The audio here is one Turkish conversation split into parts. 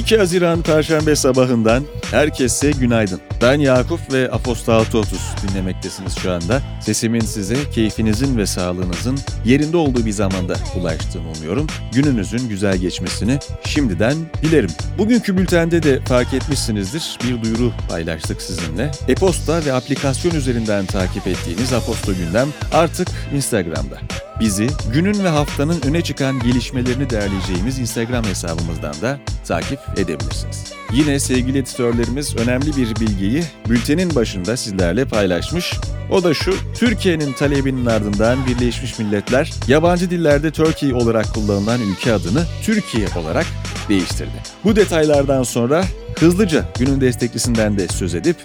2 Haziran Perşembe sabahından herkese günaydın. Ben Yakup ve Apostol Totus dinlemektesiniz şu anda. Sesimin size keyfinizin ve sağlığınızın yerinde olduğu bir zamanda ulaştığını umuyorum. Gününüzün güzel geçmesini şimdiden dilerim. Bugünkü bültende de fark etmişsinizdir bir duyuru paylaştık sizinle. E-posta ve aplikasyon üzerinden takip ettiğiniz Aposto Gündem artık Instagram'da. Bizi günün ve haftanın öne çıkan gelişmelerini değerleyeceğimiz Instagram hesabımızdan da takip edebilirsiniz. Yine sevgili editörlerimiz önemli bir bilgiyi bültenin başında sizlerle paylaşmış. O da şu, Türkiye'nin talebinin ardından Birleşmiş Milletler yabancı dillerde Turkey olarak kullanılan ülke adını Türkiye olarak değiştirdi. Bu detaylardan sonra hızlıca günün desteklisinden de söz edip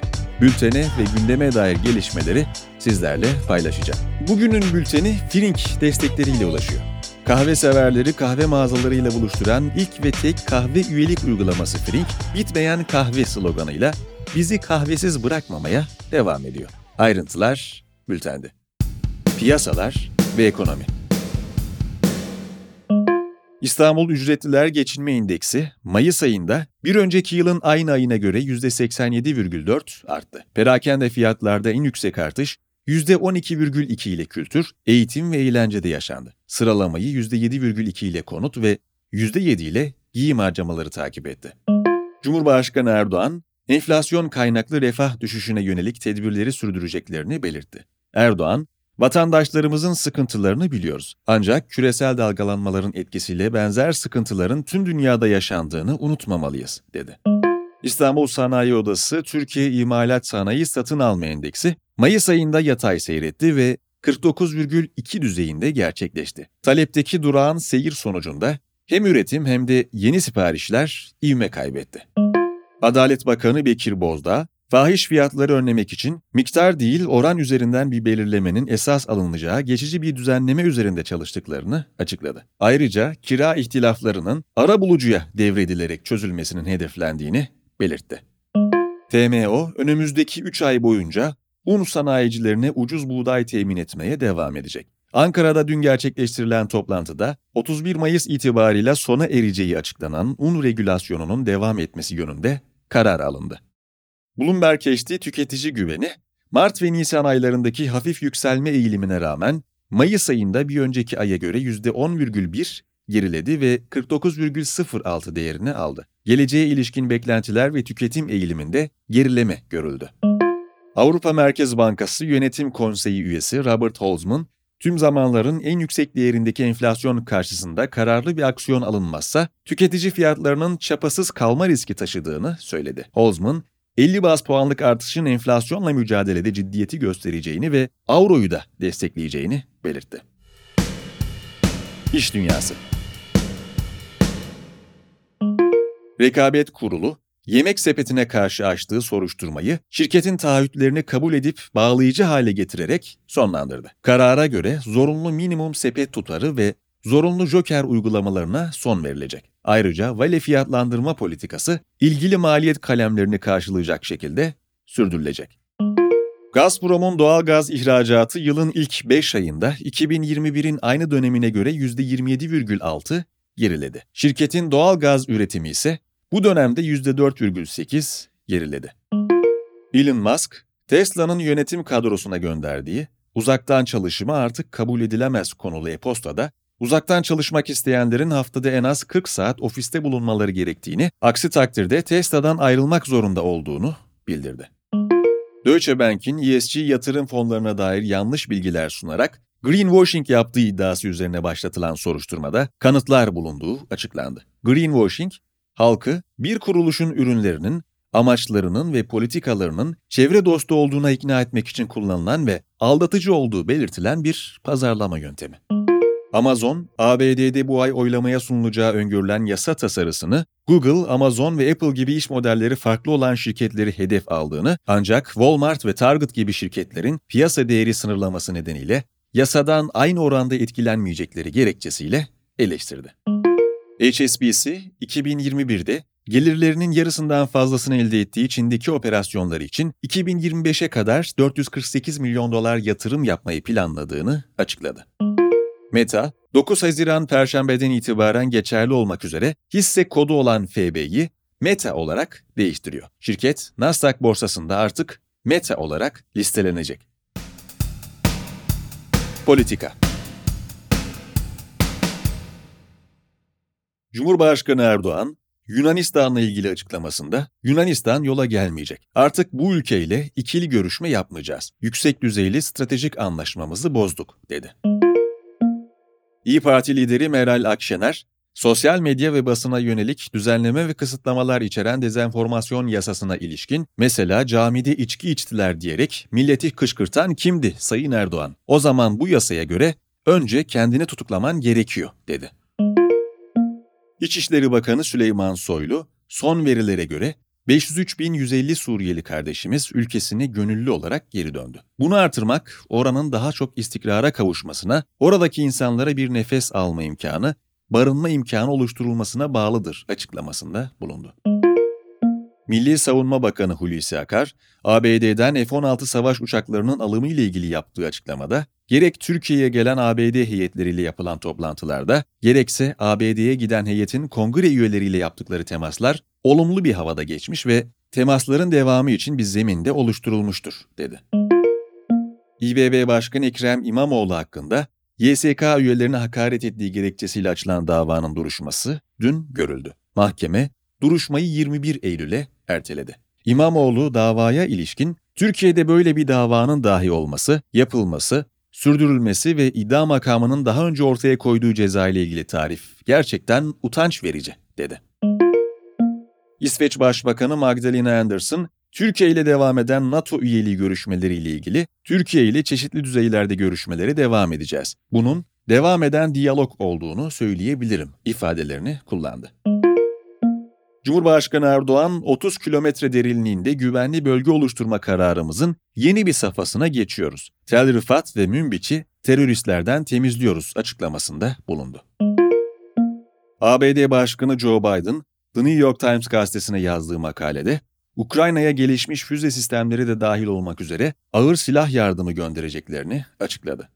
bültene ve gündeme dair gelişmeleri sizlerle paylaşacağım. Bugünün bülteni Frink destekleriyle ulaşıyor. Kahve severleri kahve mağazalarıyla buluşturan ilk ve tek kahve üyelik uygulaması Frink, bitmeyen kahve sloganıyla bizi kahvesiz bırakmamaya devam ediyor. Ayrıntılar bültende. Piyasalar ve ekonomi. İstanbul Ücretliler Geçinme İndeksi Mayıs ayında bir önceki yılın aynı ayına göre %87,4 arttı. Perakende fiyatlarda en yüksek artış %12,2 ile kültür, eğitim ve eğlencede yaşandı. Sıralamayı %7,2 ile konut ve %7 ile giyim harcamaları takip etti. Cumhurbaşkanı Erdoğan, enflasyon kaynaklı refah düşüşüne yönelik tedbirleri sürdüreceklerini belirtti. Erdoğan, Vatandaşlarımızın sıkıntılarını biliyoruz. Ancak küresel dalgalanmaların etkisiyle benzer sıkıntıların tüm dünyada yaşandığını unutmamalıyız, dedi. İstanbul Sanayi Odası Türkiye İmalat Sanayi Satın Alma Endeksi Mayıs ayında yatay seyretti ve 49,2 düzeyinde gerçekleşti. Talepteki durağan seyir sonucunda hem üretim hem de yeni siparişler ivme kaybetti. Adalet Bakanı Bekir Bozdağ, fahiş fiyatları önlemek için miktar değil oran üzerinden bir belirlemenin esas alınacağı geçici bir düzenleme üzerinde çalıştıklarını açıkladı. Ayrıca kira ihtilaflarının ara bulucuya devredilerek çözülmesinin hedeflendiğini belirtti. TMO önümüzdeki 3 ay boyunca un sanayicilerine ucuz buğday temin etmeye devam edecek. Ankara'da dün gerçekleştirilen toplantıda 31 Mayıs itibariyle sona ereceği açıklanan un regülasyonunun devam etmesi yönünde karar alındı. Bloomberg HD tüketici güveni, Mart ve Nisan aylarındaki hafif yükselme eğilimine rağmen Mayıs ayında bir önceki aya göre %10,1 geriledi ve 49,06 değerini aldı. Geleceğe ilişkin beklentiler ve tüketim eğiliminde gerileme görüldü. Avrupa Merkez Bankası Yönetim Konseyi üyesi Robert Holzman, tüm zamanların en yüksek değerindeki enflasyon karşısında kararlı bir aksiyon alınmazsa tüketici fiyatlarının çapasız kalma riski taşıdığını söyledi. Holzman, 50 bas puanlık artışın enflasyonla mücadelede ciddiyeti göstereceğini ve avroyu da destekleyeceğini belirtti. İş Dünyası Rekabet Kurulu, yemek sepetine karşı açtığı soruşturmayı şirketin taahhütlerini kabul edip bağlayıcı hale getirerek sonlandırdı. Karara göre zorunlu minimum sepet tutarı ve zorunlu joker uygulamalarına son verilecek. Ayrıca vale fiyatlandırma politikası ilgili maliyet kalemlerini karşılayacak şekilde sürdürülecek. Gazprom'un doğal gaz ihracatı yılın ilk 5 ayında 2021'in aynı dönemine göre %27,6 geriledi. Şirketin doğal gaz üretimi ise bu dönemde %4,8 geriledi. Elon Musk, Tesla'nın yönetim kadrosuna gönderdiği uzaktan çalışma artık kabul edilemez konulu e-postada Uzaktan çalışmak isteyenlerin haftada en az 40 saat ofiste bulunmaları gerektiğini, aksi takdirde Tesla'dan ayrılmak zorunda olduğunu bildirdi. Deutsche Bank'in ESG yatırım fonlarına dair yanlış bilgiler sunarak greenwashing yaptığı iddiası üzerine başlatılan soruşturmada kanıtlar bulunduğu açıklandı. Greenwashing, halkı bir kuruluşun ürünlerinin, amaçlarının ve politikalarının çevre dostu olduğuna ikna etmek için kullanılan ve aldatıcı olduğu belirtilen bir pazarlama yöntemi. Amazon, ABD'de bu ay oylamaya sunulacağı öngörülen yasa tasarısını Google, Amazon ve Apple gibi iş modelleri farklı olan şirketleri hedef aldığını ancak Walmart ve Target gibi şirketlerin piyasa değeri sınırlaması nedeniyle yasadan aynı oranda etkilenmeyecekleri gerekçesiyle eleştirdi. HSBC 2021'de gelirlerinin yarısından fazlasını elde ettiği Çin'deki operasyonları için 2025'e kadar 448 milyon dolar yatırım yapmayı planladığını açıkladı. Meta, 9 Haziran Perşembeden itibaren geçerli olmak üzere hisse kodu olan FB'yi Meta olarak değiştiriyor. Şirket Nasdaq borsasında artık Meta olarak listelenecek. Politika Cumhurbaşkanı Erdoğan, Yunanistan'la ilgili açıklamasında Yunanistan yola gelmeyecek. Artık bu ülkeyle ikili görüşme yapmayacağız. Yüksek düzeyli stratejik anlaşmamızı bozduk, dedi. İyi Parti lideri Meral Akşener, sosyal medya ve basına yönelik düzenleme ve kısıtlamalar içeren dezenformasyon yasasına ilişkin mesela camide içki içtiler diyerek milleti kışkırtan kimdi Sayın Erdoğan? O zaman bu yasaya göre önce kendini tutuklaman gerekiyor, dedi. İçişleri Bakanı Süleyman Soylu, son verilere göre 503.150 Suriyeli kardeşimiz ülkesine gönüllü olarak geri döndü. Bunu artırmak, oranın daha çok istikrara kavuşmasına, oradaki insanlara bir nefes alma imkanı, barınma imkanı oluşturulmasına bağlıdır açıklamasında bulundu. Milli Savunma Bakanı Hulusi Akar, ABD'den F-16 savaş uçaklarının alımı ile ilgili yaptığı açıklamada, gerek Türkiye'ye gelen ABD heyetleriyle yapılan toplantılarda, gerekse ABD'ye giden heyetin kongre üyeleriyle yaptıkları temaslar olumlu bir havada geçmiş ve temasların devamı için bir zeminde oluşturulmuştur, dedi. İBB Başkanı Ekrem İmamoğlu hakkında YSK üyelerine hakaret ettiği gerekçesiyle açılan davanın duruşması dün görüldü. Mahkeme duruşmayı 21 Eylül'e erteledi. İmamoğlu davaya ilişkin Türkiye'de böyle bir davanın dahi olması, yapılması, sürdürülmesi ve iddia makamının daha önce ortaya koyduğu ceza ile ilgili tarif gerçekten utanç verici, dedi. İsveç Başbakanı Magdalena Andersson, Türkiye ile devam eden NATO üyeliği görüşmeleriyle ilgili Türkiye ile çeşitli düzeylerde görüşmelere devam edeceğiz. Bunun devam eden diyalog olduğunu söyleyebilirim ifadelerini kullandı. Cumhurbaşkanı Erdoğan 30 kilometre derinliğinde güvenli bölge oluşturma kararımızın yeni bir safhasına geçiyoruz. Tel Rifat ve Münbiç'i teröristlerden temizliyoruz açıklamasında bulundu. ABD Başkanı Joe Biden, The New York Times gazetesine yazdığı makalede, Ukrayna'ya gelişmiş füze sistemleri de dahil olmak üzere ağır silah yardımı göndereceklerini açıkladı.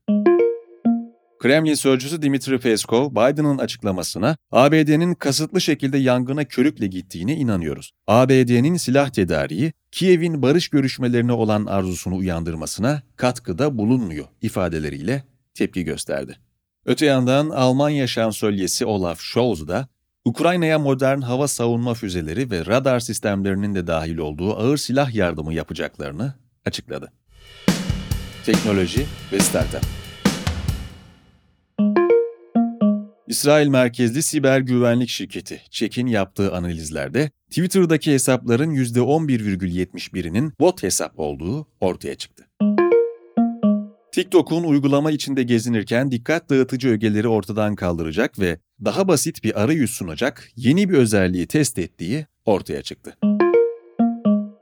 Kremlin sözcüsü Dimitri Peskov, Biden'ın açıklamasına ABD'nin kasıtlı şekilde yangına körükle gittiğine inanıyoruz. ABD'nin silah tedariği, Kiev'in barış görüşmelerine olan arzusunu uyandırmasına katkıda bulunmuyor ifadeleriyle tepki gösterdi. Öte yandan Almanya şansölyesi Olaf Scholz da Ukrayna'ya modern hava savunma füzeleri ve radar sistemlerinin de dahil olduğu ağır silah yardımı yapacaklarını açıkladı. Teknoloji ve Startup İsrail merkezli siber güvenlik şirketi Check'in yaptığı analizlerde Twitter'daki hesapların %11,71'inin bot hesap olduğu ortaya çıktı. TikTok'un uygulama içinde gezinirken dikkat dağıtıcı ögeleri ortadan kaldıracak ve daha basit bir arayüz sunacak yeni bir özelliği test ettiği ortaya çıktı.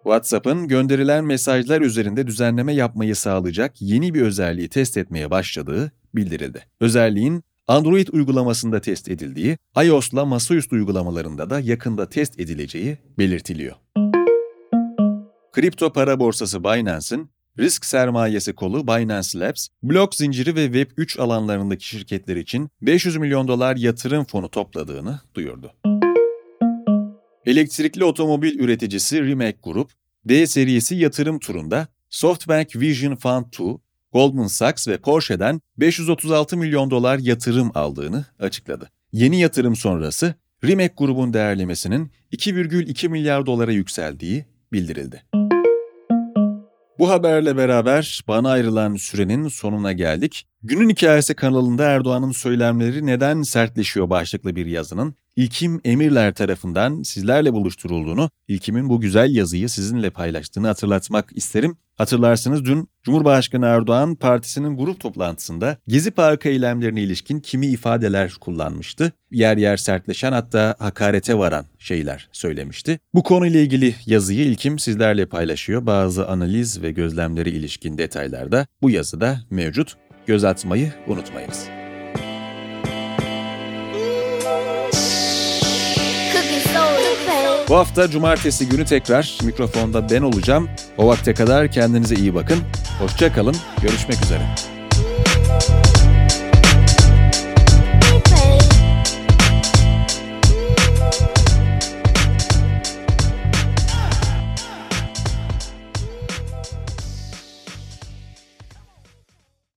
WhatsApp'ın gönderilen mesajlar üzerinde düzenleme yapmayı sağlayacak yeni bir özelliği test etmeye başladığı bildirildi. Özelliğin Android uygulamasında test edildiği, iOS'la masaüstü uygulamalarında da yakında test edileceği belirtiliyor. Kripto para borsası Binance'ın risk sermayesi kolu Binance Labs, blok zinciri ve Web3 alanlarındaki şirketler için 500 milyon dolar yatırım fonu topladığını duyurdu. Elektrikli otomobil üreticisi Rimac Group, D serisi yatırım turunda SoftBank Vision Fund 2, Goldman Sachs ve Porsche'den 536 milyon dolar yatırım aldığını açıkladı. Yeni yatırım sonrası Rimac grubun değerlemesinin 2,2 milyar dolara yükseldiği bildirildi. Bu haberle beraber bana ayrılan sürenin sonuna geldik. Günün Hikayesi kanalında Erdoğan'ın söylemleri neden sertleşiyor başlıklı bir yazının İlkim Emirler tarafından sizlerle buluşturulduğunu, İlkim'in bu güzel yazıyı sizinle paylaştığını hatırlatmak isterim. Hatırlarsınız dün Cumhurbaşkanı Erdoğan partisinin grup toplantısında Gezi Parkı eylemlerine ilişkin kimi ifadeler kullanmıştı. Yer yer sertleşen hatta hakarete varan şeyler söylemişti. Bu konuyla ilgili yazıyı ilkim sizlerle paylaşıyor. Bazı analiz ve gözlemleri ilişkin detaylar da bu yazıda mevcut. Göz atmayı unutmayınız. Bu hafta cumartesi günü tekrar mikrofonda ben olacağım. O vakte kadar kendinize iyi bakın. Hoşça kalın. Görüşmek üzere.